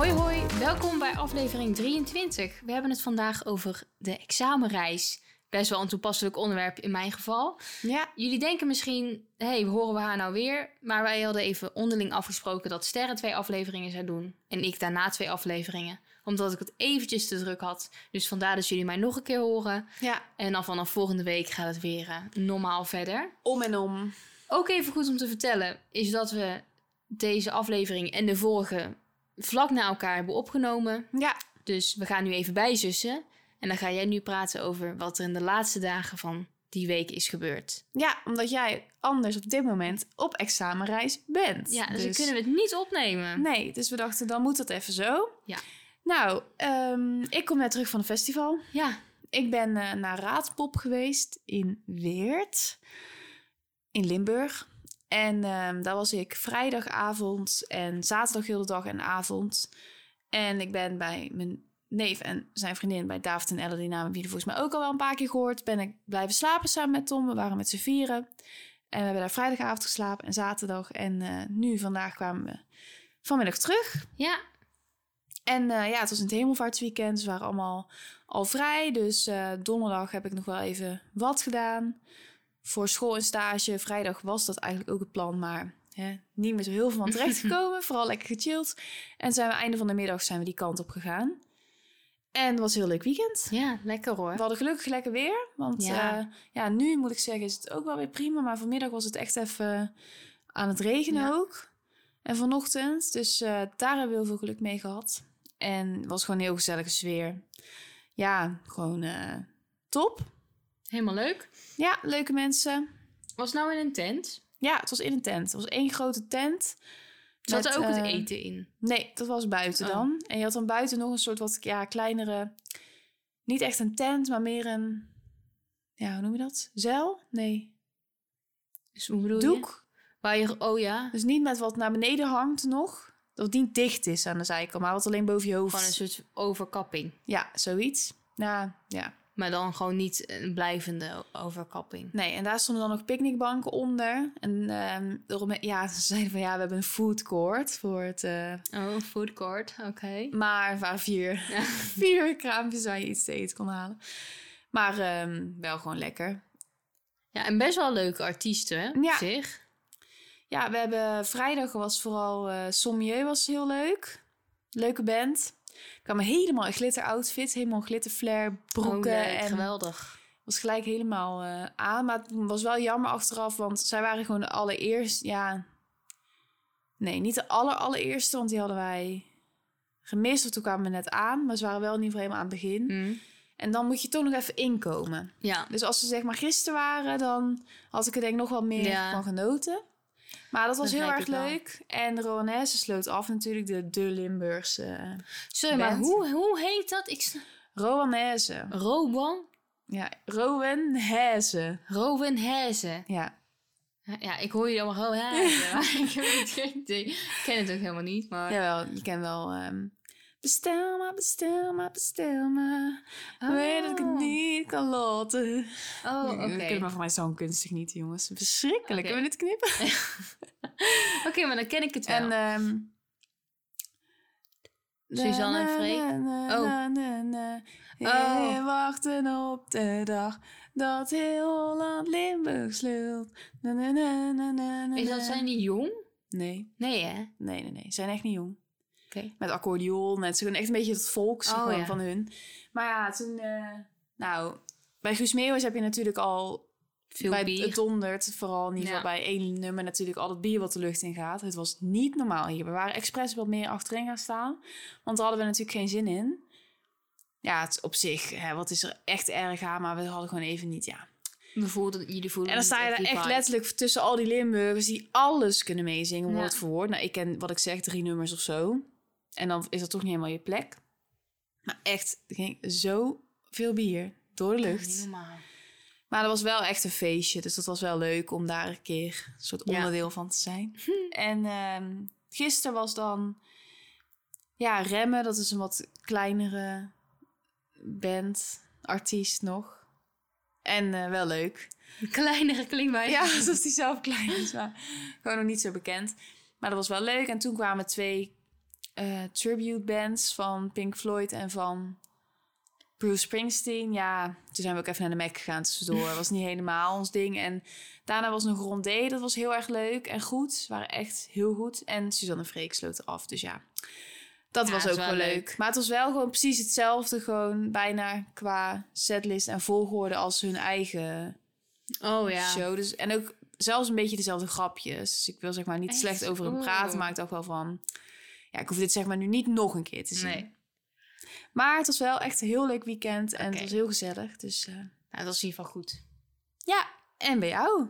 Hoi hoi, welkom bij aflevering 23. We hebben het vandaag over de examenreis. Best wel een toepasselijk onderwerp in mijn geval. Ja. Jullie denken misschien, hé, hey, horen we haar nou weer? Maar wij hadden even onderling afgesproken dat Sterre twee afleveringen zou doen. En ik daarna twee afleveringen. Omdat ik het eventjes te druk had. Dus vandaar dat jullie mij nog een keer horen. Ja, En dan vanaf volgende week gaat het weer eh, normaal verder. om en om. Ook even goed om te vertellen is dat we deze aflevering en de vorige vlak na elkaar hebben opgenomen. Ja, Dus we gaan nu even bijzussen. En dan ga jij nu praten over wat er in de laatste dagen van die week is gebeurd. ja, omdat jij anders op dit moment op examenreis bent. Ja, dus, dan kunnen we het niet opnemen. Nee, dus we dachten dan moet het even zo. Ja. Nou, ehm, ik kom net terug van een festival. Ja, Ik ben eh, naar Raadpop geweest in Weert, in Limburg. En ehm, daar was ik vrijdagavond en zaterdag heel de dag en avond. En ik ben bij mijn neef en zijn vriendin, bij David en Elle, die namen jullie volgens mij ook al wel een paar keer gehoord, ben ik blijven slapen samen met Tom. We waren met z'n vieren. En we hebben daar vrijdagavond geslapen en zaterdag. En eh, nu, vandaag kwamen we vanmiddag terug. ja, En eh, ja, het was een hemelvaartsweekend. Ze waren allemaal al vrij. Dus eh, donderdag heb ik nog wel even wat gedaan. Voor school en stage. Vrijdag was dat eigenlijk ook het plan. Maar hè, niet meer zo heel veel van terecht gekomen. Vooral lekker gechilled. En zijn we einde van de middag zijn we die kant op gegaan. En het was een heel leuk weekend. ja, lekker hoor. We hadden gelukkig lekker weer. Want Ja. ja. ja, nu moet ik zeggen is het ook wel weer prima. Maar vanmiddag was het echt even aan het regenen Ja. ook. En vanochtend. Dus eh, daar hebben we heel veel geluk mee gehad. En het was gewoon een heel gezellige sfeer. Ja, gewoon eh, top. Helemaal leuk. Ja, leuke mensen. Was nou in een tent? Ja, het was in een tent. Het was één grote tent. Zat er ook het eh, eten in? Nee, dat was buiten Oh. dan. En je had dan buiten nog een soort wat ja, kleinere... Niet echt een tent, maar meer een... Ja, hoe noem je dat? Zeil? Nee. Dus hoe bedoel je? Doek. Waar je, oh ja, Dus niet met wat naar beneden hangt nog. Dat niet dicht is aan de zijkant, maar wat alleen boven je hoofd. gewoon een soort overkapping. Ja, zoiets. Nou, ja. Maar dan gewoon niet een blijvende overkapping. Nee, en daar stonden dan nog picknickbanken onder. En ehm, ja, ze zeiden van ja, we hebben een food court voor het... eh, Oh, food court, oké. maar er waren vier, Ja. vier kraampjes waar je iets te eten kon halen. Maar ehm, wel gewoon lekker. Ja, en best wel leuke artiesten, hè? op Ja. zich. Ja, we hebben vrijdag was vooral Sommieu was heel leuk. Leuke band. Ik kwam helemaal in glitter outfit, helemaal glitterflare broeken. Oh, leuk, en geweldig. was gelijk helemaal eh, aan. Maar het was wel jammer achteraf, want zij waren gewoon de allereerste. Ja, nee, niet de aller allereerste, want die hadden wij gemist. Want toen kwamen we net aan, maar ze waren wel in ieder geval helemaal aan het begin. Hm. En dan moet je toch nog even inkomen. Ja, Dus als ze zeg maar gisteren waren, dan had ik er denk ik nog wel meer Ja. van genoten. Maar dat was heel erg leuk. En Rowanese sloot af natuurlijk de, de Limburgse sorry, maar hoe, hoe heet dat? Ik Rowanese. Rowan? Ja. Rowan Hezen. Ja, Ja, ik hoor je allemaal Rowan ik heb het geen idee. Ik ken het ook helemaal niet, maar... jawel, je kent wel... ehm, bestel maar, bestel maar, bestel maar. Weet dat ik het Oh. niet kan laten. Oh, oké. Je kunt maar voor mij zangkunst genieten, jongens. Verschrikkelijk. Kunnen we dit knippen? Oké, maar dan ken ik het wel. En ehm Suzanne en Freek? Oh. Oh. Oh. wachten op de dag dat heel Holland Limburg slult. Na, na, na, Is dat, zijn die jong? Nee, Nee, hè? nee, nee, nee. Zijn echt niet jong. Met accordeon, doen echt een beetje het volks Oh, ja. van hun. Maar ja, toen... eh, nou, bij Guus Meeuwis heb je natuurlijk al... Veel bij bier. Het dondert, vooral in ieder geval Ja. bij één nummer natuurlijk al het bier wat de lucht in gaat. Het was niet normaal hier. We waren expres wat meer achterin gaan staan. Want daar hadden we natuurlijk geen zin in. Ja, het op zich, hè, wat is er echt erg aan, maar we hadden gewoon even niet, ja. We voelden, jullie voelden En dan sta je daar echt vibe. letterlijk tussen al die Limburgers die alles kunnen meezingen, Ja. woord voor woord. Nou, ik ken wat ik zeg, drie nummers of zo. En dan is dat toch niet helemaal je plek. Maar echt, er ging zo veel bier door de lucht. Maar dat was wel echt een feestje. Dus dat was wel leuk om daar een keer een soort Ja. onderdeel van te zijn. En ehm gisteren was dan... Ja, Remmen. Dat is een wat kleinere band. Artiest nog. En eh, wel leuk. Een kleinere klinkbij. Ja, alsof die zelf klein is. Maar gewoon nog niet zo bekend. Maar dat was wel leuk. En toen kwamen twee eh, tribute bands van Pink Floyd en van Bruce Springsteen. Ja, toen zijn we ook even naar de Mac gegaan tussendoor. Dat was niet helemaal ons ding. En daarna was nog Rondé. Dat was heel erg leuk en goed. Ze waren echt heel goed. En Suzanne Freek sloot af. Dus ja, dat Ja, was ook wel wel leuk. leuk. Maar het was wel gewoon precies hetzelfde. Gewoon bijna qua setlist en volgorde als hun eigen Oh ja. show. Dus, en ook zelfs een beetje dezelfde grapjes. Dus ik wil zeg maar niet Echt? slecht over hem praten, Oeh. maar ik dacht wel van... Ja, ik hoef dit zeg maar nu niet nog een keer te zien. Nee. Maar het was wel echt een heel leuk weekend en het was heel gezellig. Dus eh, Nou, dat was in ieder geval goed. ja, en bij jou?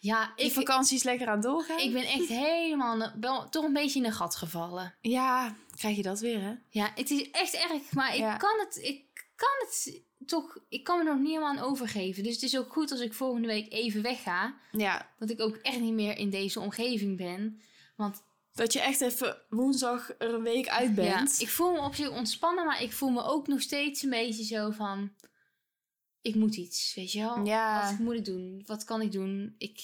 Ja, Die ik, vakantie is lekker aan het doorgaan? ik ben echt helemaal toch een beetje in een gat gevallen. Ja, krijg je dat weer hè? Ja, het is echt erg, maar ik Ja. kan het, ik kan het toch, ik kan me er nog niet helemaal aan overgeven. Dus het is ook goed als ik volgende week even wegga, Ja, dat ik ook echt niet meer in deze omgeving ben. Want dat je echt even woensdag er een week uit ja, bent. ik voel me op zich ontspannen, maar ik voel me ook nog steeds een beetje zo van, ik moet iets, weet je wel? Ja. Wat moet ik doen? Wat kan ik doen? Ik,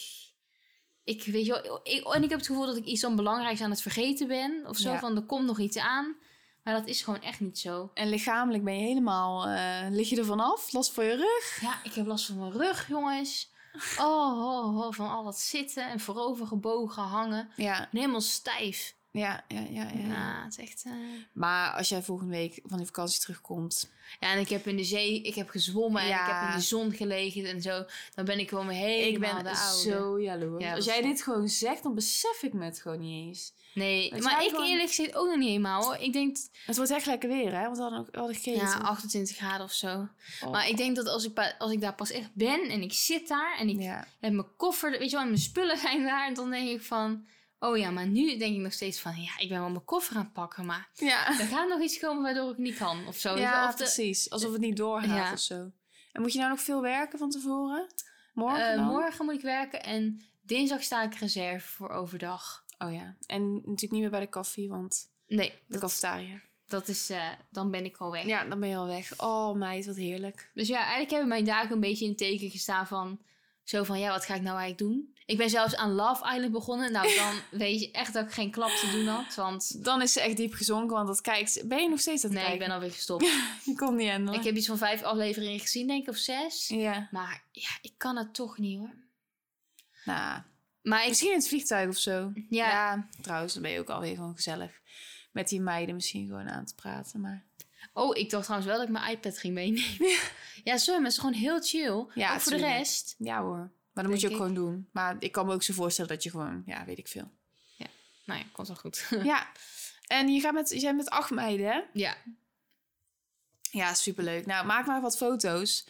ik weet je wel, ik, en ik heb het gevoel dat ik iets dan belangrijks aan het vergeten ben. Of zo, Ja. van er komt nog iets aan. Maar dat is gewoon echt niet zo. En lichamelijk ben je helemaal... eh, lig je er vanaf? Last voor je rug? Ja, ik heb last van mijn rug, jongens. Oh, oh, oh, van al dat zitten en voorover gebogen hangen. Ja, En helemaal stijf. Ja, ja, ja. ja. Ja, het is echt... eh, Maar als jij volgende week van die vakantie terugkomt... Ja, en ik heb in de zee, ik heb gezwommen en ik heb in de zon gelegen en zo. Dan ben ik gewoon helemaal ik ben de oude. zo jaloers. Ja, Als jij dit gewoon zegt, dan besef ik me het gewoon niet eens. Nee, maar ik gewoon- eerlijk gezegd ook nog niet helemaal hoor. Ik denk, Het wordt echt lekker weer, hè? Want we hadden ook hadden gegeten. ja, 28 graden of zo. Oh. Maar ik denk dat als ik, als ik daar pas echt ben en ik zit daar en ik heb mijn koffer, weet je wel, en mijn spullen zijn daar. Dan denk ik van, oh ja, maar nu denk ik nog steeds van, ja, ik ben wel mijn koffer aan het pakken. Maar Ja, er gaat nog iets komen waardoor ik niet kan of zo. ja of de, precies. Alsof het niet doorgaat Ja. of zo. En moet je nou nog veel werken van tevoren? Morgen eh, morgen moet ik werken en dinsdag sta ik reserve voor overdag. Oh ja. En natuurlijk niet meer bij de koffie, want Nee, de cafetaria. dat is, eh, dan ben ik al weg. Ja, dan ben je al weg. Oh meid, wat heerlijk. Dus ja, eigenlijk hebben mijn dagen een beetje in het teken gestaan van... Zo van, ja, wat ga ik nou eigenlijk doen? Ik ben zelfs aan Love Island begonnen. Nou, dan weet je echt dat ik geen klap te doen had. Want Dan is ze echt diep gezonken, want dat kijkt... Ben je nog steeds aan het nee, ik ben alweer gestopt. Je komt niet aan. ik heb iets van vijf afleveringen gezien, denk ik, of zes. Ja. Maar ja, ik kan het toch niet hoor. Nou, Maar ik, misschien in het vliegtuig of zo. ja, Ja, trouwens, dan ben je ook alweer gewoon gezellig. Met die meiden misschien gewoon aan te praten. Maar oh, ik dacht trouwens wel dat ik mijn iPad ging meenemen. ja, sorry, maar het is gewoon heel chill. Ja, ook voor de rest. ja hoor. Maar dat moet je ook gewoon doen. Maar ik kan me ook zo voorstellen dat je gewoon, ja, weet ik veel. Nou ja, komt wel goed. ja. En je gaat met, je bent met acht meiden, hè? ja, Ja, superleuk. Nou, maak maar wat foto's.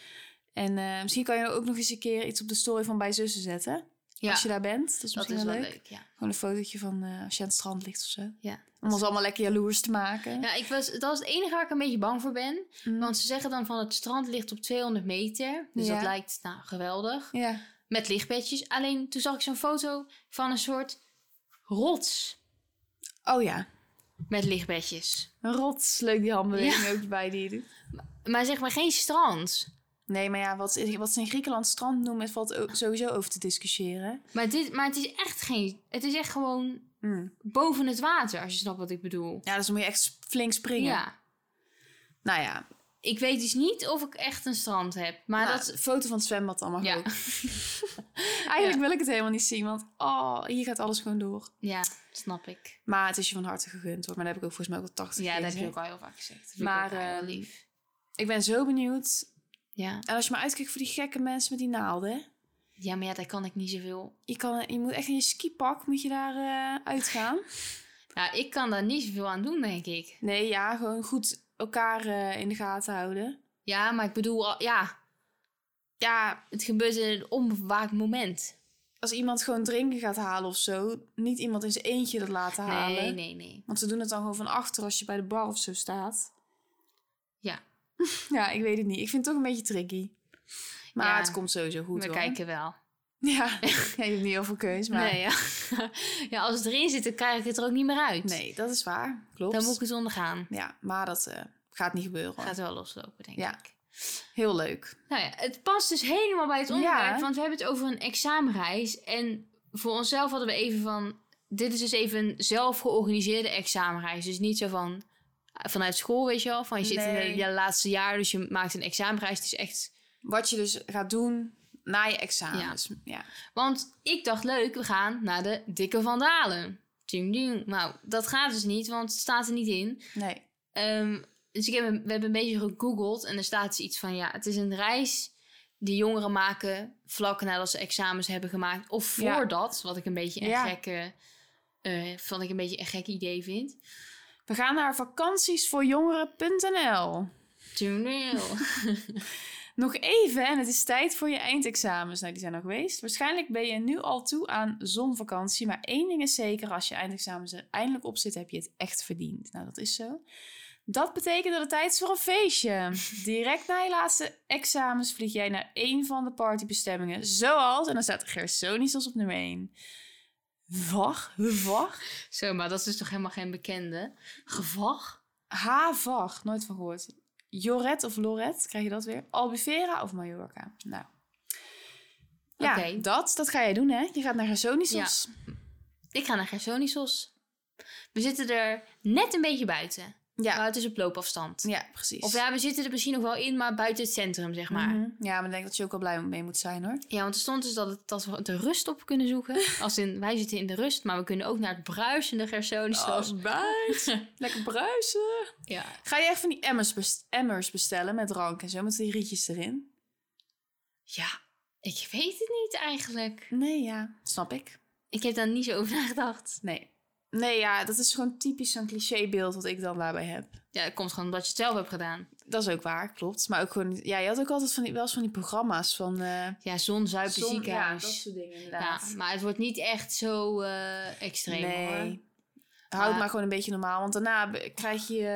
En eh, misschien kan je ook nog eens een keer iets op de story van bij zussen zetten. ja Als je daar bent. Dat is dat misschien is wel leuk. leuk. Ja. Gewoon een fotootje van eh, als je aan het strand ligt of zo. Ja. Om ons allemaal lekker jaloers te maken. ja, ik was, dat is het enige waar ik een beetje bang voor ben. Mm. Want ze zeggen dan van het strand ligt op 200 meter. Dus Ja. dat lijkt nou geweldig. Ja. Met lichtbedjes. Alleen toen zag ik zo'n foto van een soort rots Oh ja. met lichtbedjes. Een rots. Leuk die handbeweging ook bij die je doet. Maar zeg maar geen strand. Nee, maar ja, wat, wat ze in Griekenland strand noemen, valt ook sowieso over te discussiëren. Maar, dit, maar het is echt geen... Het is echt gewoon Mm. boven het water, als je snapt wat ik bedoel. Ja, dus dan moet je echt flink springen. Ja. Nou ja, Ik weet dus niet of ik echt een strand heb. Maar nou, dat... foto van het zwembad dan mag Ja. ook. Eigenlijk wil ik het helemaal niet zien, want oh, hier gaat alles gewoon door. ja, snap ik. Maar het is je van harte gegund hoor. Maar dat heb ik ook volgens mij ook al 80 Ja, dat heb je ook al heel vaak gezegd. Maar, ik wel ehm, lief. Ik ben zo benieuwd. Ja. En als je maar uitkijkt voor die gekke mensen met die naalden. ja, maar ja, daar kan ik niet zoveel... Je, kan, je moet echt in je skipak moet je daar eh, uitgaan. Ja, ik kan daar niet zoveel aan doen, denk ik. Nee, ja, gewoon goed elkaar eh, in de gaten houden. Ja, maar ik bedoel, ja. Ja, Het gebeurt in een onbewaakt moment. als iemand gewoon drinken gaat halen of zo, niet iemand in zijn eentje dat laten halen. Nee, nee, nee. Want ze doen het dan gewoon van achter als je bij de bar of zo staat. Ja, Ja, ik weet het niet. Ik vind het toch een beetje tricky. Maar Ja, het komt sowieso goed we hoor. kijken wel. Ja, ja, je hebt niet heel veel keus, maar... Nee, ja. ja, als het erin zit, dan krijg ik het er ook niet meer uit. Nee, dat is waar. Klopt. Dan moet ik het ondergaan. Ja, maar dat eh, gaat niet gebeuren. Gaat wel loslopen, denk Ja. ik. Heel leuk. Nou ja, het past dus helemaal bij het onderwerp. Ja. Want we hebben het over een examenreis. En voor onszelf hadden we even van... Dit is dus even een zelf georganiseerde examenreis. Dus niet zo van... Vanuit school, weet je wel. Van je zit in je laatste jaar, dus je maakt een examenreis. Het is echt... Wat je dus gaat doen na je examens. Ja. Want ik dacht, leuk, we gaan naar de Dikke Vandalen. Ding, ding. Nou, dat gaat dus niet, want het staat er niet in. Nee. Ehm, dus ik heb, een- we hebben een beetje gegoogeld en er staat iets van... ja, het is een reis die jongeren maken vlak nadat ze examens hebben gemaakt. Of Ja. voordat, wat ik een beetje een Ja. gekke... eh, vond ik een beetje een gek idee vind. We gaan naar vakantiesvoorjongeren.nl. Toneel. Nog even en het is tijd voor je eindexamens. Nou, die zijn al geweest. Waarschijnlijk ben je nu al toe aan zonvakantie. Maar één ding is zeker, als je eindexamens er eindelijk op zit, heb je het echt verdiend. Nou, dat is zo. Dat betekent dat het tijd is voor een feestje. Direct na je laatste examens vlieg jij naar één van de partybestemmingen. Zoals, en dan staat Gersonisos op nummer 1. Vag? Vag? Zo, maar dat is dus toch helemaal geen bekende. Gevag? Havag, nooit van gehoord. Joret of Loret, krijg je dat weer? Albufeira of Mallorca? Nou. Ja, Oké. dat, dat ga jij doen, hè? Je gaat naar Gersonisos. Ik ga naar Gersonisos. We zitten er net een beetje buiten. Ja. Maar het is op loopafstand. Ja, precies. Of ja, we zitten er misschien nog wel in, maar buiten het centrum, zeg maar. Mhm. Ja, maar ik denk dat je ook wel blij mee moet zijn, hoor. Ja, want er stond dus dat, het, dat we de rust op kunnen zoeken. Als in, wij zitten in de rust, maar we kunnen ook naar het bruisende Gersonisos. buis. Lekker bruisen. Ja. Ga je echt van die emmers, best- emmers bestellen met drank en zo, met die rietjes erin? ja, ik weet het niet eigenlijk. Nee, ja, snap ik. Ik heb daar niet zo over nagedacht. Nee. Nee, ja, dat is gewoon typisch zo'n clichébeeld wat ik dan daarbij heb. Ja, het komt gewoon omdat je het zelf hebt gedaan. Dat is ook waar, klopt. Maar ook gewoon, ja, je had ook altijd van die, wel eens van die programma's van... eh Ja, zon, zuipen, zon- ziekenhuis. Ja, dat soort dingen Ja, inderdaad. maar het wordt niet echt zo eh, extreem hoor. nee. Houd het Maar- gewoon een beetje normaal. Want daarna krijg je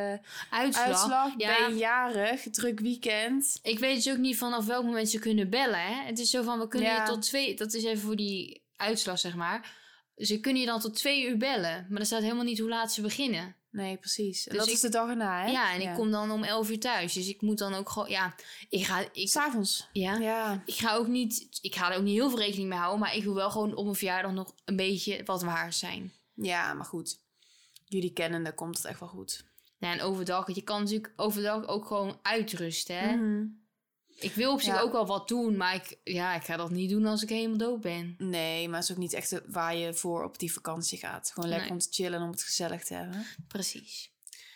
eh, Uitslag. uitslag, Ja. ben je jarig, druk weekend. Ik weet dus ook niet vanaf welk moment ze kunnen bellen. Hè? Het is zo van, we kunnen Ja. je tot twee... Dat is even voor die uitslag, zeg maar. Ze kunnen je dan tot twee uur bellen. Maar er staat helemaal niet hoe laat ze beginnen. Nee, precies. En Dus dat ik- is de dag erna, hè? Ja, en ik kom dan om elf uur thuis. Dus ik moet dan ook gewoon... Ja, ik ga... Ik, S'avonds. ja, Ja. ik ga ook niet... Ik ga er ook niet heel veel rekening mee houden. Maar ik wil wel gewoon op mijn verjaardag nog een beetje wat waard zijn. ja, maar goed. Jullie kennende komt het echt wel goed. Ja, en overdag... Je kan natuurlijk overdag ook gewoon uitrusten, hè. Mhm. Ik wil op zich Ja. ook wel wat doen. Maar ik, ja, ik ga dat niet doen als ik helemaal dood ben. Nee, maar het is ook niet echt waar je voor op die vakantie gaat. Gewoon lekker Nee. om te chillen en om het gezellig te hebben. Precies.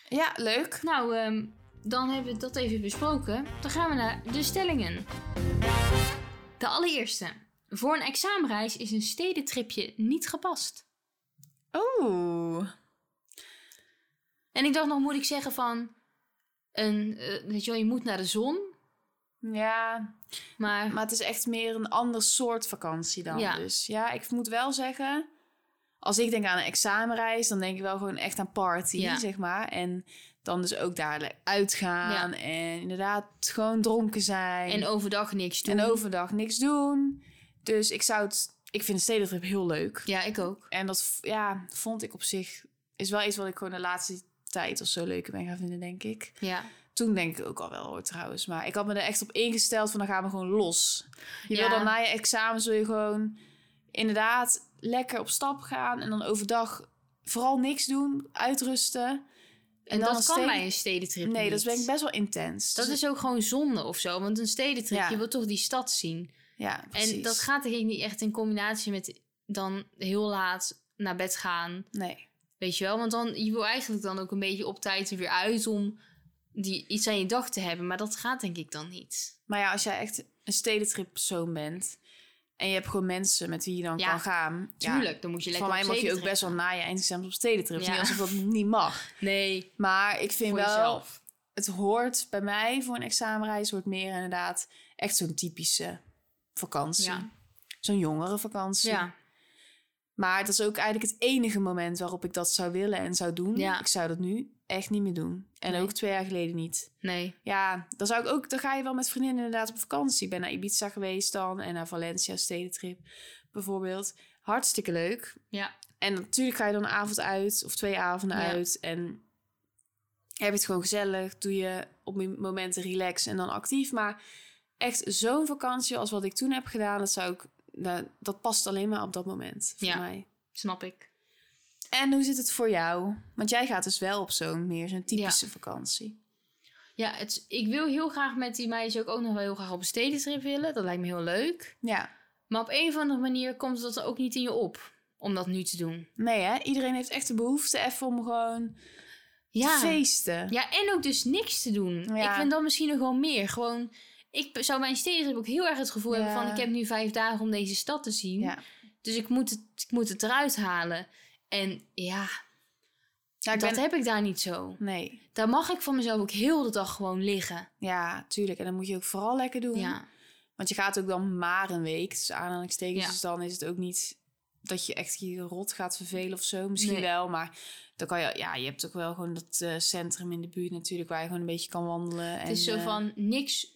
Ja, leuk. Nou, ehm, dan hebben we dat even besproken. Dan gaan we naar de stellingen. De allereerste. Voor een examenreis is een stedentripje niet gepast. Oeh. En ik dacht nog, moet ik zeggen van... Een, eh, weet je wel, je moet naar de zon. Ja, Maar, maar het is echt meer een ander soort vakantie dan. Ja. Dus ja, ik moet wel zeggen... Als ik denk aan een examenreis, dan denk ik wel gewoon echt aan party, Ja. zeg maar. En dan dus ook daar uitgaan en inderdaad gewoon dronken zijn. en overdag niks doen. En overdag niks doen. Dus ik zou het... Ik vind een stedentrip heel leuk. Ja, ik ook. En dat ja, vond ik op zich... Is wel iets wat ik gewoon de laatste tijd of zo leuker ben gaan vinden, denk ik. Ja. Toen denk ik ook al wel hoor, trouwens. Maar ik had me er echt op ingesteld van dan gaan we gewoon los. Je Ja. wil dan na je examen zul je gewoon inderdaad lekker op stap gaan. En dan overdag vooral niks doen, uitrusten. En, dan dat kan bij een stedentrip Nee, niet. dat is denk ik best wel intens. Dat Dus- is ook gewoon zonde of zo. Want een stedentrip, Ja. je wil toch die stad zien. Ja, En precies. dat gaat denk ik niet echt in combinatie met dan heel laat naar bed gaan. Nee. Weet je wel? Want dan, je wil eigenlijk dan ook een beetje op tijd er weer uit om die, iets aan je dag te hebben. Maar dat gaat denk ik dan niet. Maar ja, als jij echt een stedentrip persoon bent... en je hebt gewoon mensen met wie je dan Ja, kan gaan... ja, Tuurlijk, dan moet je lekker Van mij mag je ook best wel na je eindexamen op stedentrip. Ja. Niet alsof dat niet mag. Nee, Maar ik vind wel... jezelf. Het hoort bij mij voor een examenreis... hoort meer inderdaad echt zo'n typische vakantie. Ja. Zo'n jongere vakantie. Ja. Maar dat is ook eigenlijk het enige moment waarop ik dat zou willen en zou doen. Ja. Ik zou dat nu echt niet meer doen. En Nee. ook twee jaar geleden niet. Nee. Ja, dan zou ik ook, dan ga je wel met vriendinnen inderdaad op vakantie. Ik ben naar Ibiza geweest dan en naar Valencia stedentrip bijvoorbeeld. Hartstikke leuk. Ja. En natuurlijk ga je dan een avond uit of twee avonden Ja. uit en heb je het gewoon gezellig. Doe je op momenten relax en dan actief. Maar echt zo'n vakantie als wat ik toen heb gedaan, dat zou ik, dat, dat past alleen maar op dat moment voor Ja. mij. Snap ik. En hoe zit het voor jou? Want jij gaat dus wel op zo'n meer zo'n typische vakantie. Ja, het, ik wil heel graag met die meisjes ook, ook nog wel heel graag op een stedentrip willen. Dat lijkt me heel leuk. Ja. Maar op een of andere manier komt dat er ook niet in je op om dat nu te doen. Nee, hè? Iedereen heeft echt de behoefte even om gewoon Ja. te feesten. Ja, en ook dus niks te doen. Ja. Ik vind dat misschien nog wel meer. Gewoon, ik zou bij een stedentrip ook heel erg het gevoel hebben van... ik heb nu vijf dagen om deze stad te zien. Ja. Dus ik moet, het, ik moet het eruit halen. En ja, Ja, ik dat ben... heb ik daar niet zo. Nee. Daar mag ik van mezelf ook heel de dag gewoon liggen. Ja, tuurlijk. En dan moet je ook vooral lekker doen. Ja, Want je gaat ook dan maar een week. Dus aanhalingstekens. Ja. Dus dan is het ook niet dat je echt je rot gaat vervelen of zo. Misschien Nee. wel, maar dan kan je... Ja, je hebt ook wel gewoon dat eh, centrum in de buurt natuurlijk... waar je gewoon een beetje kan wandelen. het is zo van niks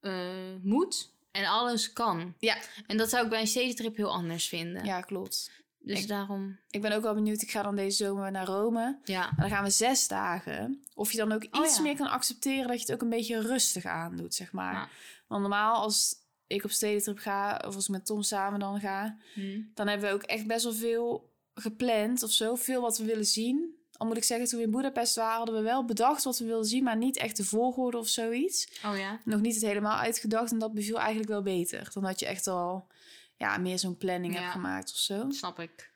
eh, moet en alles kan. Ja. En dat zou ik bij een stedentrip heel anders vinden. Ja, klopt. Dus Ik- daarom, Ik ben ook wel benieuwd. Ik ga dan deze zomer naar Rome. ja. En dan gaan we zes dagen. Of je dan ook Oh iets ja. meer kan accepteren dat je het ook een beetje rustig aandoet, zeg maar. Ja. Want normaal als ik op stedentrip ga, of als ik met Tom samen dan ga, Hm. dan hebben we ook echt best wel veel gepland of zo. Veel wat we willen zien. Al moet ik zeggen, toen we in Budapest waren, hadden we wel bedacht wat we wilden zien, maar niet echt de volgorde of zoiets. Oh ja? Nog niet het helemaal uitgedacht en dat beviel eigenlijk wel beter. Dan had je echt al ja, meer zo'n planning Ja. hebt gemaakt of zo. Snap ik.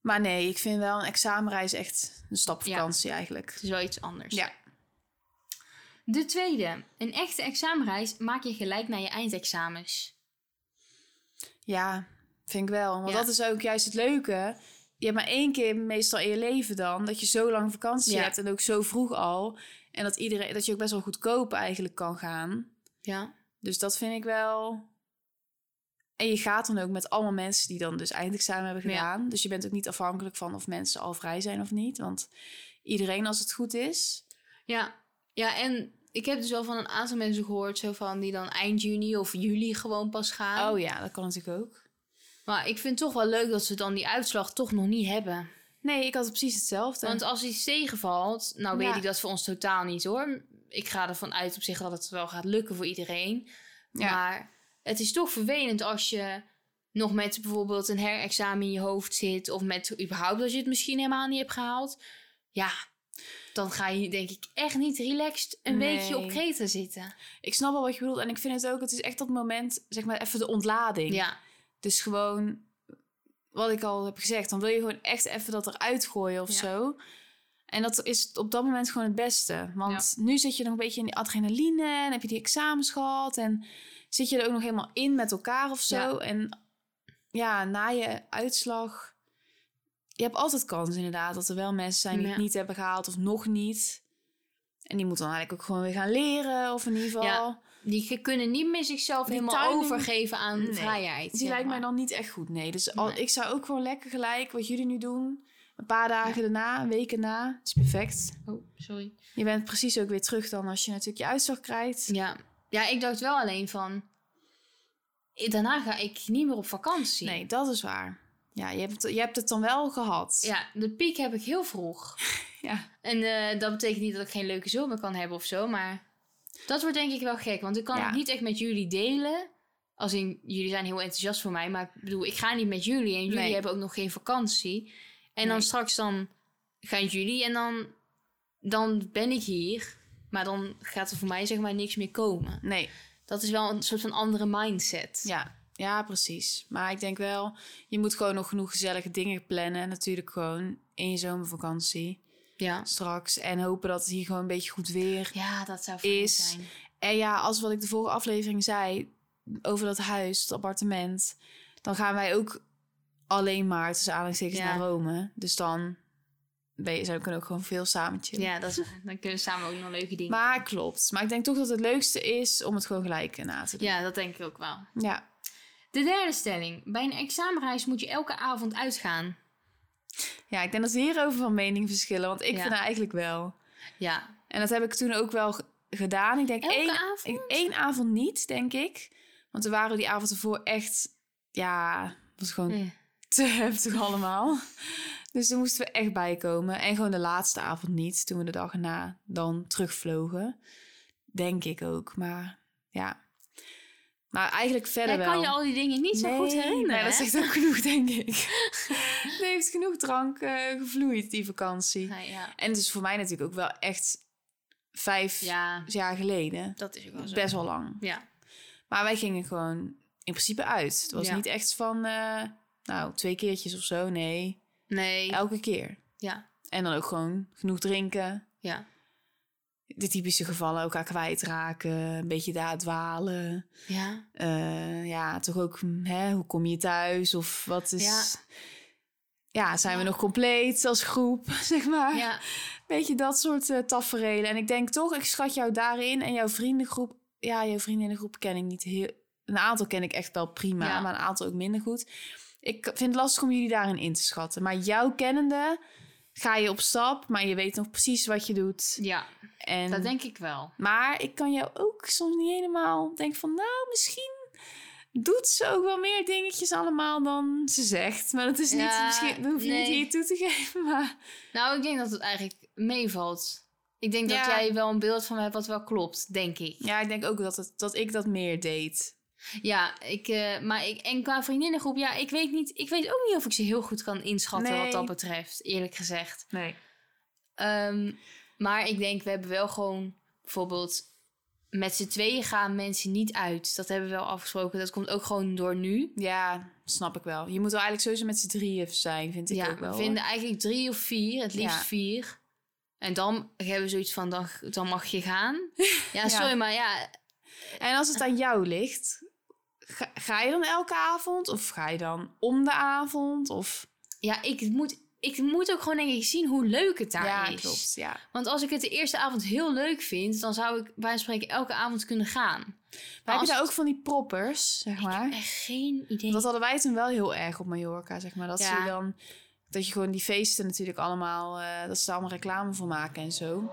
Maar nee, ik vind wel een examenreis echt een stapvakantie eigenlijk. Het is wel iets anders. Ja. De tweede. Een echte examenreis maak je gelijk na je eindexamens. Ja, vind ik wel. Want Ja. dat is ook juist het leuke. Je hebt maar één keer meestal in je leven dan... dat je zo lang vakantie Ja. hebt en ook zo vroeg al. En dat, iedereen, dat je ook best wel goedkoop eigenlijk kan gaan. Ja. Dus dat vind ik wel... En je gaat dan ook met allemaal mensen die dan dus eindexamen hebben Ja. gedaan. Dus je bent ook niet afhankelijk van of mensen al vrij zijn of niet. Want iedereen als het goed is... Ja. Ja, en ik heb dus wel van een aantal mensen gehoord... Zo van die dan eind juni of juli gewoon pas gaan. Oh ja, dat kan natuurlijk ook. Maar ik vind het toch wel leuk dat ze dan die uitslag toch nog niet hebben. Nee, ik had precies hetzelfde. Want als iets tegenvalt, nou weet Ja. ik dat voor ons totaal niet hoor. Ik ga ervan uit op zich dat het wel gaat lukken voor iedereen. Ja. Maar het is toch vervelend als je nog met bijvoorbeeld een herexamen in je hoofd zit. Of met überhaupt als je het misschien helemaal niet hebt gehaald. Ja, dan ga je denk ik echt niet relaxed een Nee. weekje op Kreta zitten. Ik snap wel wat je bedoelt. En ik vind het ook, het is echt dat moment, zeg maar, even de ontlading. Ja, Dus gewoon, wat ik al heb gezegd, dan wil je gewoon echt even dat eruit gooien of Ja. zo. En dat is op dat moment gewoon het beste. Want nu zit je nog een beetje in die adrenaline en heb je die examens gehad. En zit je er ook nog helemaal in met elkaar of zo. Ja. En ja, na je uitslag... Je hebt altijd kans inderdaad dat er wel mensen zijn die Ja. het niet hebben gehaald of nog niet. En die moeten dan eigenlijk ook gewoon weer gaan leren. Of in ieder geval... Ja. die kunnen niet meer zichzelf Die helemaal overgeven aan Nee, vrijheid. Die lijkt mij dan niet echt goed, nee. Dus al, Nee. ik zou ook gewoon lekker gelijk, wat jullie nu doen... een paar dagen daarna, een week erna, dat is perfect. Oh, sorry. Je bent precies ook weer terug dan als je natuurlijk je uitslag krijgt. Ja. Ja, ik dacht wel alleen van... Daarna ga ik niet meer op vakantie. Nee, dat is waar. Ja, je hebt, het, je hebt het dan wel gehad. Ja, de piek heb ik heel vroeg. Ja. En eh, dat betekent niet dat ik geen leuke zomer kan hebben of zo, maar dat wordt denk ik wel gek. Want ik kan Ja. het niet echt met jullie delen. Als in, jullie zijn heel enthousiast voor mij, maar ik bedoel, ik ga niet met jullie en jullie Nee. hebben ook nog geen vakantie. En dan straks dan gaan jullie en dan, dan ben ik hier. Maar dan gaat er voor mij zeg maar niks meer komen. Nee, Dat is wel een soort van andere mindset. ja. ja, precies. Maar ik denk wel, je moet gewoon nog genoeg gezellige dingen plannen. Natuurlijk gewoon in je zomervakantie Ja, straks. En hopen dat het hier gewoon een beetje goed weer ja dat zou fijn Is- zijn. En ja, als wat ik de vorige aflevering zei over dat huis, het appartement, dan gaan wij ook alleen maar tussen aanhalingstekens Ja. naar Rome. Dus dan je, zo kunnen ook gewoon veel samen chillen. Ja, dat is, dan kunnen we samen ook nog leuke dingen Maar klopt. Maar ik denk toch dat het leukste is om het gewoon gelijk na te doen. Ja, dat denk ik ook wel. Ja. De derde stelling. Bij een examenreis moet je elke avond uitgaan. Ja, ik denk dat we hierover van mening verschillen. Want ik Ja. vind eigenlijk wel. Ja. En dat heb ik toen ook wel gedaan. Ik denk Elke één, avond? één avond niet, denk ik. Want we waren die avond ervoor echt... Ja, het was gewoon Eh. te heftig allemaal. Dus toen moesten we echt bijkomen. En gewoon de laatste avond niet. Toen we de dag erna dan terugvlogen. Denk ik ook. Maar ja. Maar eigenlijk verder Jij wel. kan je al die dingen niet zo goed herinneren. Nee, dat hè? zegt ook genoeg, denk ik. er heeft genoeg drank eh, gevloeid, die vakantie. Nee, ja. En het is voor mij natuurlijk ook wel echt vijf ja, jaar geleden. dat is ook wel zo. Best wel lang. Ja. Maar wij gingen gewoon in principe uit. Het was niet echt van, eh, nou, twee keertjes of zo. Nee, Nee. elke keer. Ja. En dan ook gewoon genoeg drinken. Ja. De typische gevallen, elkaar kwijtraken. Een beetje daar dwalen. Ja. Eh, ja, toch ook, hm, hè, hoe kom je thuis? Of wat is... Ja. Ja, zijn we nog compleet als groep, zeg maar. Ja. Beetje dat soort eh tafereelen. En ik denk toch, ik schat jou daarin en jouw vriendengroep... Ja, jouw vriendinnengroep ken ik niet heel... Een aantal ken ik echt wel prima, Ja. maar een aantal ook minder goed. Ik vind het lastig om jullie daarin in te schatten. Maar jouw kennende ga je op stap, maar je weet nog precies wat je doet. Ja, En, dat denk ik wel. Maar ik kan jou ook soms niet helemaal denken van... Nou, misschien doet ze ook wel meer dingetjes allemaal dan ze zegt. Maar dat is niet... Ja, misschien, dat hoef je niet hier toe te geven, maar... Nou, ik denk dat het eigenlijk meevalt. Ik denk dat jij wel een beeld van me hebt wat wel klopt, denk ik. Ja, ik denk ook dat, het, dat ik dat meer deed. Ja, ik, eh, maar ik, en qua vriendinnengroep, ja, ik weet, niet, ik weet ook niet of ik ze heel goed kan inschatten Nee. wat dat betreft, eerlijk gezegd. Nee. Ehm, maar ik denk, we hebben wel gewoon bijvoorbeeld met z'n tweeën gaan mensen niet uit. Dat hebben we wel afgesproken. Dat komt ook gewoon door nu. Ja, snap ik wel. Je moet wel eigenlijk sowieso met z'n drieën zijn, vind ik ja, ook wel. we vinden eigenlijk drie of vier, het liefst Ja. vier. En dan hebben we zoiets van, dan, dan mag je gaan. Ja, sorry, maar ja, En als het aan jou ligt, ga, ga je dan elke avond? Of ga je dan om de avond? Of... ja ik, moet, ik moet ook gewoon denk ik zien hoe leuk het daar ja, is. klopt. Ja. Want als ik het de eerste avond heel leuk vind, dan zou ik bij spreken elke avond kunnen gaan. Maar Maar heb je daar het- ook van die proppers, zeg Ik maar? heb echt geen idee. Dat hadden wij toen wel heel erg op Mallorca, zeg maar. Dat Ja. ze dan... Dat je gewoon die feesten natuurlijk allemaal... eh, dat ze daar allemaal reclame voor maken en zo.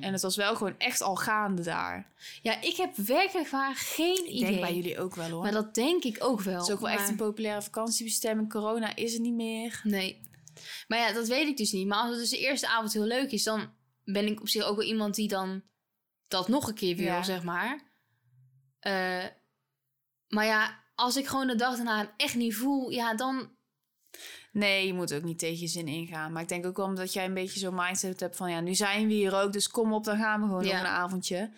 En het was wel gewoon echt al gaande daar. Ja, ik heb werkelijk waar geen Ik idee. denk bij jullie ook wel, hoor. Maar dat denk ik ook wel. Het is ook wel maar... echt een populaire vakantiebestemming. Corona is het niet meer. Nee. Maar ja, dat weet ik dus niet. Maar als het dus de eerste avond heel leuk is, dan ben ik op zich ook wel iemand die dan dat nog een keer wil, Ja. zeg maar. Eh, maar ja, als ik gewoon de dag daarna hem echt niet voel, ja, dan... Nee, je moet ook niet tegen je zin ingaan. Maar ik denk ook wel omdat jij een beetje zo'n mindset hebt van... ja, nu zijn we hier ook, dus kom op, dan gaan we gewoon Ja. nog een avondje.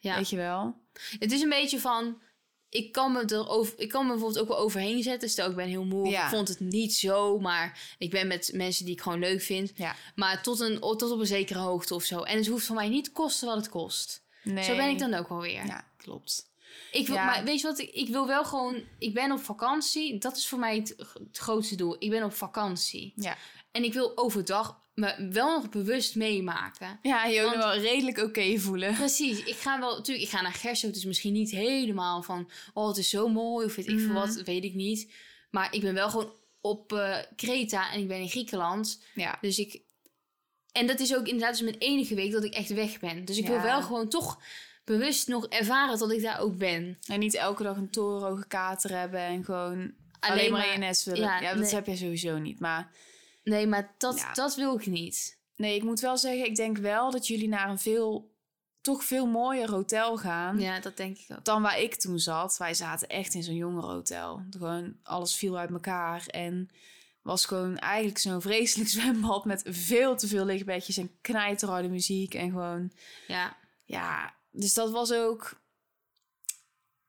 Ja. Weet je wel? Het is een beetje van... Ik kan, me er over, ik kan me bijvoorbeeld ook wel overheen zetten. Stel, ik ben heel moe. Ja. Ik vond het niet zo, maar ik ben met mensen die ik gewoon leuk vind. Ja. Maar tot, een, tot op een zekere hoogte of zo. En het hoeft voor mij niet te kosten wat het kost. Nee. Zo ben ik dan ook wel weer. Ja, klopt. Ik wil, Ja. maar weet je wat? Ik, ik wil wel gewoon. Ik ben op vakantie. Dat is voor mij het, het grootste doel. Ik ben op vakantie. Ja. En ik wil overdag me wel nog bewust meemaken. Ja, je ook wel redelijk oké voelen. Precies. Ik ga wel. Natuurlijk, ik ga naar Gerso. Dus misschien niet helemaal van. Oh, het is zo mooi. Of weet ik veel Mhm. wat. Weet ik niet. Maar ik ben wel gewoon op eh Kreta. En ik ben in Griekenland. Ja. Dus ik. En dat is ook inderdaad dus mijn enige week dat ik echt weg ben. Dus ik wil wel gewoon toch bewust nog ervaren dat ik daar ook ben. En niet elke dag een torenhoge kater hebben en gewoon alleen, maar nest willen. ja, Ja, dat nee. heb je sowieso niet. Maar Nee, maar dat, Ja. dat wil ik niet. nee, ik moet wel zeggen, ik denk wel dat jullie naar een veel, toch veel mooier hotel gaan. Ja, dat denk ik ook. dan waar ik toen zat. Wij zaten echt in zo'n jongerenhotel. Gewoon alles viel uit elkaar en was gewoon eigenlijk zo'n vreselijk zwembad met veel te veel lichtbedjes en knijterharde muziek en gewoon Ja, ja. Dus dat was ook.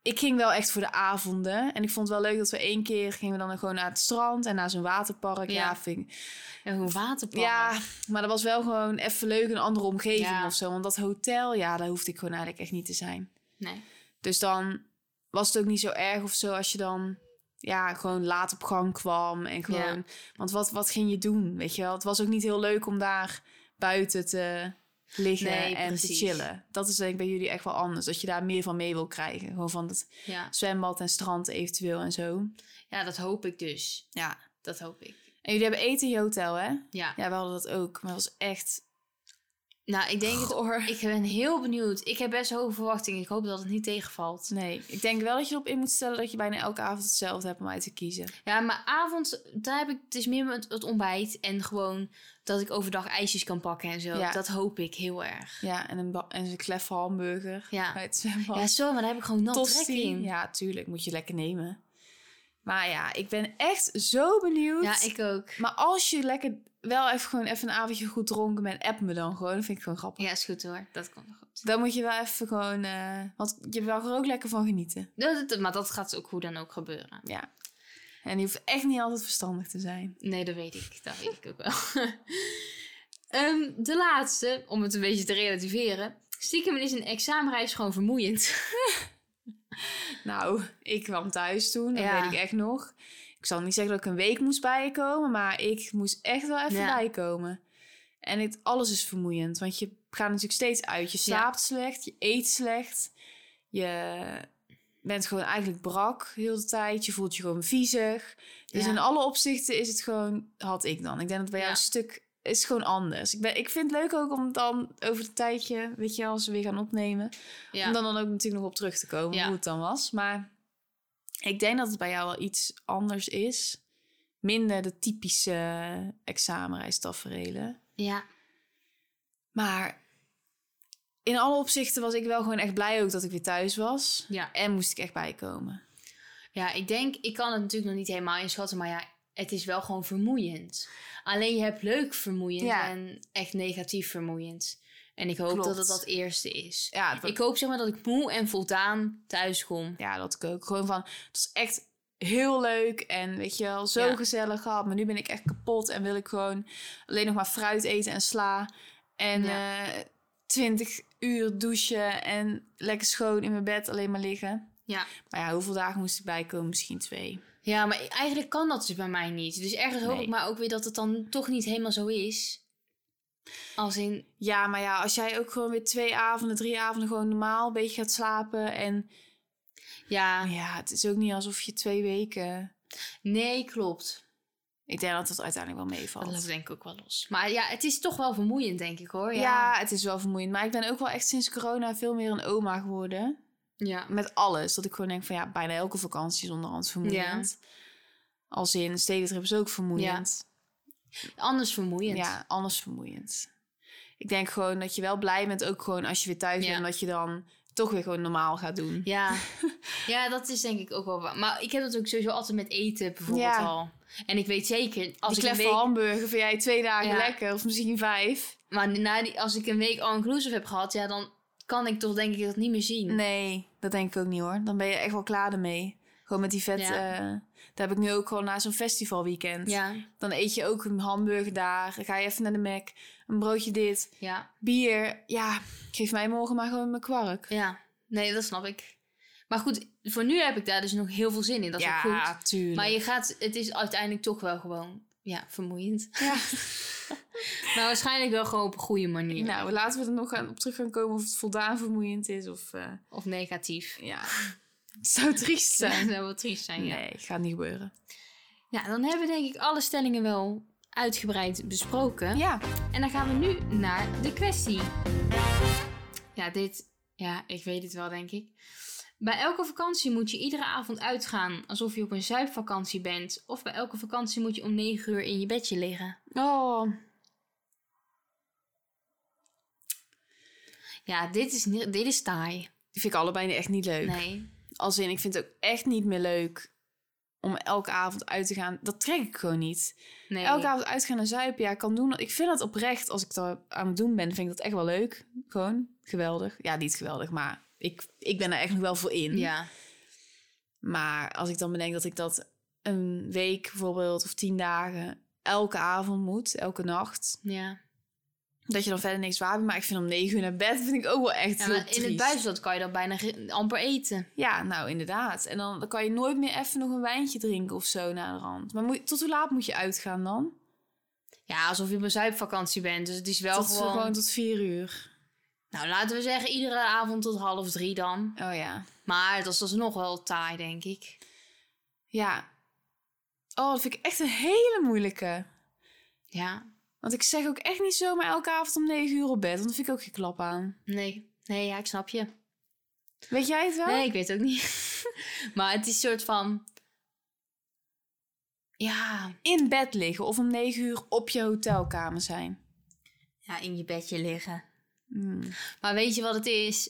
Ik ging wel echt voor de avonden en ik vond het wel leuk dat we één keer gingen we dan gewoon naar het strand en naar zo'n waterpark. Ja, Ja. vind ik- en hoe waterpark. ja, maar dat was wel gewoon even leuk een andere omgeving Ja. of zo. Want dat hotel, ja, daar hoefde ik gewoon eigenlijk echt niet te zijn. Nee. Dus dan was het ook niet zo erg of zo als je dan ja, gewoon laat op gang kwam. En gewoon, want wat, wat ging je doen? Weet je wel, het was ook niet heel leuk om daar buiten te liggen Nee, en precies. te chillen. Dat is denk ik bij jullie echt wel anders. Dat je daar meer van mee wil krijgen. Gewoon van het Ja. zwembad en strand eventueel en zo. ja, dat hoop ik dus. Ja. Dat hoop ik. En jullie hebben eten in je hotel, hè? Ja. Ja, we hadden dat ook. Maar dat was echt... Nou, ik denk het. Goor. Ik ben heel benieuwd. Ik heb best hoge verwachtingen. Ik hoop dat het niet tegenvalt. Nee, ik denk wel dat je erop in moet stellen dat je bijna elke avond hetzelfde hebt om uit te kiezen. Ja, maar avond, daar heb ik, het is meer met het ontbijt en gewoon dat ik overdag ijsjes kan pakken en zo. Ja. Dat hoop ik heel erg. Ja, en een, en een kleffe hamburger Ja. bij het zwembad. Ja, zo, maar daar heb ik gewoon nat trek in. Ja, tuurlijk. Moet je lekker nemen. Maar ja, ik ben echt zo benieuwd. Ja, ik ook. Maar als je lekker wel even gewoon even een avondje goed dronken bent, app me dan gewoon. Dat vind ik gewoon grappig. Ja, is goed hoor. Dat komt wel goed. Dan moet je wel even gewoon... eh, want je wil er ook lekker van genieten. Dat, dat- maar dat gaat ook hoe dan ook gebeuren. Ja. En je hoeft echt niet altijd verstandig te zijn. Nee, dat weet ik. Dat weet ik ook wel. Ehm, de laatste, om het een beetje te relativeren. Stiekem is een examenreis gewoon vermoeiend. Nou, ik kwam thuis toen, dat Ja. weet ik echt nog. Ik zal niet zeggen dat ik een week moest bijkomen, maar ik moest echt wel even Ja. bijkomen. En het, alles is vermoeiend, want je gaat natuurlijk steeds uit. Je slaapt slecht, je eet slecht, je bent gewoon eigenlijk brak heel de tijd. Je voelt je gewoon viezig. Dus in alle opzichten is het gewoon, had ik dan. Ik denk dat bij jou een stuk is gewoon anders. Ik, ben, ik vind het leuk ook om dan over het tijdje, weet je, als we weer gaan opnemen, Ja. om dan, dan ook natuurlijk nog op terug te komen Ja. hoe het dan was. Maar ik denk dat het bij jou wel iets anders is. Minder de typische examenreistaferelen. ja. Maar in alle opzichten was ik wel gewoon echt blij ook dat ik weer thuis was. Ja. En moest ik echt bijkomen. Ja, ik denk, ik kan het natuurlijk nog niet helemaal inschatten, maar ja, het is wel gewoon vermoeiend. Alleen je hebt leuk vermoeiend Ja. en echt negatief vermoeiend. En ik hoop Klopt. dat het dat eerste is. Ja, Ik hoop zeg maar dat ik moe en voldaan thuis kom. ja, dat ik ook. Gewoon van, het was echt heel leuk en weet je wel, zo Ja. gezellig gehad. Maar nu ben ik echt kapot en wil ik gewoon alleen nog maar fruit eten en sla. En Ja. eh 20 uur douchen en lekker schoon in mijn bed alleen maar liggen. Ja. Maar ja, hoeveel dagen moest ik bijkomen? Misschien twee. Ja, maar eigenlijk kan dat dus bij mij niet. Dus ergens hoop Nee. ik maar ook weer dat het dan toch niet helemaal zo is. Als in, Ja, maar ja, als jij ook gewoon weer twee avonden, drie avonden gewoon normaal een beetje gaat slapen. En ja, ja, het is ook niet alsof je twee weken... nee, klopt. Ik denk dat het uiteindelijk wel meevalt. Dat denk ik ook wel los. Maar ja, het is toch wel vermoeiend, denk ik hoor. Ja. Ja, het is wel vermoeiend. Maar ik ben ook wel echt sinds corona veel meer een oma geworden. Ja. Met alles. Dat ik gewoon denk van ja, bijna elke vakantie is onderhand vermoeiend. Als in stedentrip is ook vermoeiend. anders vermoeiend. Ja, anders vermoeiend. Ik denk gewoon dat je wel blij bent, ook gewoon als je weer thuis Ja. bent, dat je dan toch weer gewoon normaal gaat doen. Ja. ja, dat is denk ik ook wel waar. Maar ik heb dat ook sowieso altijd met eten bijvoorbeeld Ja. al. En ik weet zeker, als die ik een week... hamburger vind jij twee dagen Ja. lekker, of misschien vijf. Maar na die, als ik een week all-inclusive heb gehad, ja, dan kan ik toch denk ik dat niet meer zien. Nee, dat denk ik ook niet hoor. Dan ben je echt wel klaar ermee. Gewoon met die vet. Ja. eh, daar heb ik nu ook gewoon na zo'n festivalweekend. Ja, Dan eet je ook een hamburger daar. Dan ga je even naar de Mac. Een broodje dit. ja, Bier. Ja, geef mij morgen maar gewoon mijn kwark. ja. Nee, dat snap ik. Maar goed, voor nu heb ik daar dus nog heel veel zin in. Dat is ook ja, goed. tuurlijk. Maar je gaat, het is uiteindelijk toch wel gewoon, ja, vermoeiend. Ja. Maar waarschijnlijk wel gewoon op een goede manier. Nou, laten we er nog aan, op terug gaan komen of het voldaan vermoeiend is. Of eh, Of negatief. ja, het zou triest zijn. zou wel triest zijn, ja. Nee, gaat niet gebeuren. Ja, dan hebben we denk ik alle stellingen wel uitgebreid besproken. Ja, En dan gaan we nu naar de kwestie. Ja, dit... Ja, ik weet het wel, denk ik. Bij elke vakantie moet je iedere avond uitgaan alsof je op een zuipvakantie bent. Of bij elke vakantie moet je om 9 uur in je bedje liggen. oh, Ja, dit is, dit is taai. die vind ik allebei echt niet leuk. Nee. Als in, ik vind het ook echt niet meer leuk om elke avond uit te gaan. Dat trek ik gewoon niet. nee. Elke avond uitgaan en zuipen, ja, kan doen. Ik vind dat oprecht, als ik dat aan het doen ben, vind ik dat echt wel leuk. Gewoon geweldig. Ja, niet geweldig, maar ik, ik ben er echt nog wel voor in. Ja. Maar als ik dan bedenk dat ik dat een week bijvoorbeeld of tien dagen elke avond moet, elke nacht. Ja. Dat je dan verder niks waar bent. Maar ik vind om negen uur naar bed vind ik ook wel echt Ja, heel maar in het buitenland kan je dan bijna amper eten. Ja, nou inderdaad. En dan, dan kan je nooit meer even nog een wijntje drinken of zo na de rand. Maar moet, tot hoe laat moet je uitgaan dan? Ja, alsof je op een zuipvakantie bent. Dus het is wel tot, gewoon... gewoon tot vier uur. Nou, laten we zeggen iedere avond tot half drie dan. Oh ja. Maar dat is alsnog wel taai, denk ik. Ja. Oh, dat vind ik echt een hele moeilijke. Ja, Want ik zeg ook echt niet zomaar elke avond om negen uur op bed. Want dat vind ik ook geen klap aan. nee. Nee, ja, ik snap je. Weet jij het wel? Nee, ik weet het ook niet. maar het is een soort van... Ja, In bed liggen of om negen uur op je hotelkamer zijn. ja, in je bedje liggen. Hmm. Maar weet je wat het is?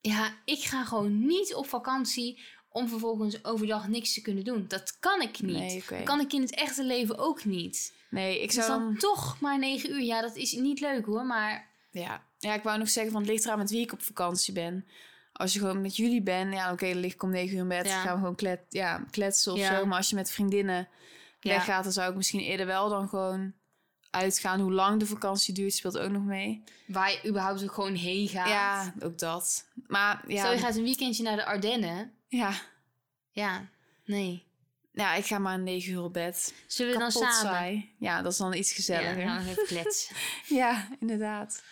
Ja, ik ga gewoon niet op vakantie om vervolgens overdag niks te kunnen doen. Dat kan ik niet. Nee. Dat kan ik in het echte leven ook niet. Nee, ik Dus zou dan dan... toch maar negen uur. Ja, dat is niet leuk hoor, maar... Ja. ja, ik wou nog zeggen, van het ligt eraan met wie ik op vakantie ben. Als je gewoon met jullie bent, ja oké, dan lig ik om negen uur in bed. Ja. Gaan we gewoon klet, ja, kletsen of Ja. zo. Maar als je met vriendinnen Ja. weggaat, dan zou ik misschien eerder wel dan gewoon uitgaan. Hoe lang de vakantie duurt, speelt ook nog mee. Waar je überhaupt ook gewoon heen gaat. Ja, ook dat. Maar ja, Stel je gaat een weekendje naar de Ardennen. ja. Ja, nee. ja, ik ga maar om negen uur op bed. Zullen we dan samen? saai. Ja, dat is dan iets Ja, gezelliger. dan Ja, even kletsen. inderdaad.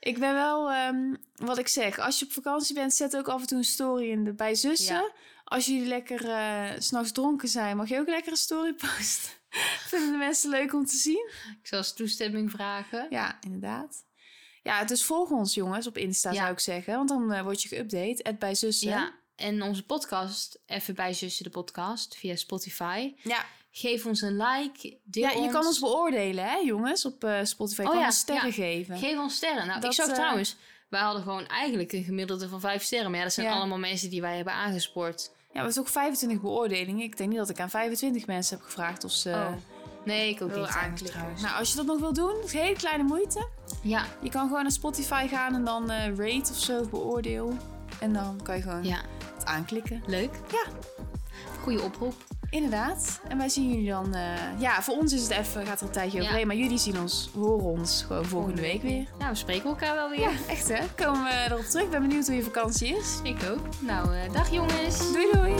Ik ben wel, ehm, wat ik zeg, als je op vakantie bent, zet ook af en toe een story in de bij zussen. Ja. Als jullie lekker eh, s s'nachts dronken zijn, mag je ook lekker een story posten. Vinden de mensen leuk om te zien? ik zal eens toestemming vragen. Ja, inderdaad. Ja, dus volg ons jongens op Insta Ja. zou ik zeggen. Want dan eh, word je geüpdate. Bij zussen. Ja, en onze podcast, even bij Zussen de podcast, via Spotify. ja. Geef ons een like, deel Ja, je ons. kan ons beoordelen, hè, jongens, op eh, Spotify. Je Oh kan ja, ons sterren ja. geven. Geef ons sterren. Nou, Dat, ik zag eh, trouwens, wij hadden gewoon eigenlijk een gemiddelde van vijf sterren. Maar ja, dat zijn allemaal mensen die wij hebben aangespoord. Ja, we hebben ook 25 beoordelingen. Ik denk niet dat ik aan 25 mensen heb gevraagd of ze Oh, Nee, ik ook niet aanklikken. Nou, als je dat nog wil doen, is hele kleine moeite. Ja, Je kan gewoon naar Spotify gaan en dan eh, rate of zo, beoordeel. En dan kan je gewoon ja, het aanklikken. leuk. Ja. Goeie oproep. Inderdaad. En wij zien jullie dan... eh, ja, voor ons is het even, gaat er een tijdje Ja. overheen. Maar jullie zien ons, horen ons gewoon volgende week weer. Nou, we spreken elkaar wel weer. Ja, echt hè. Komen we erop terug. Ik ben benieuwd hoe je vakantie is. Ik ook. Nou, eh, dag jongens. Doei doei!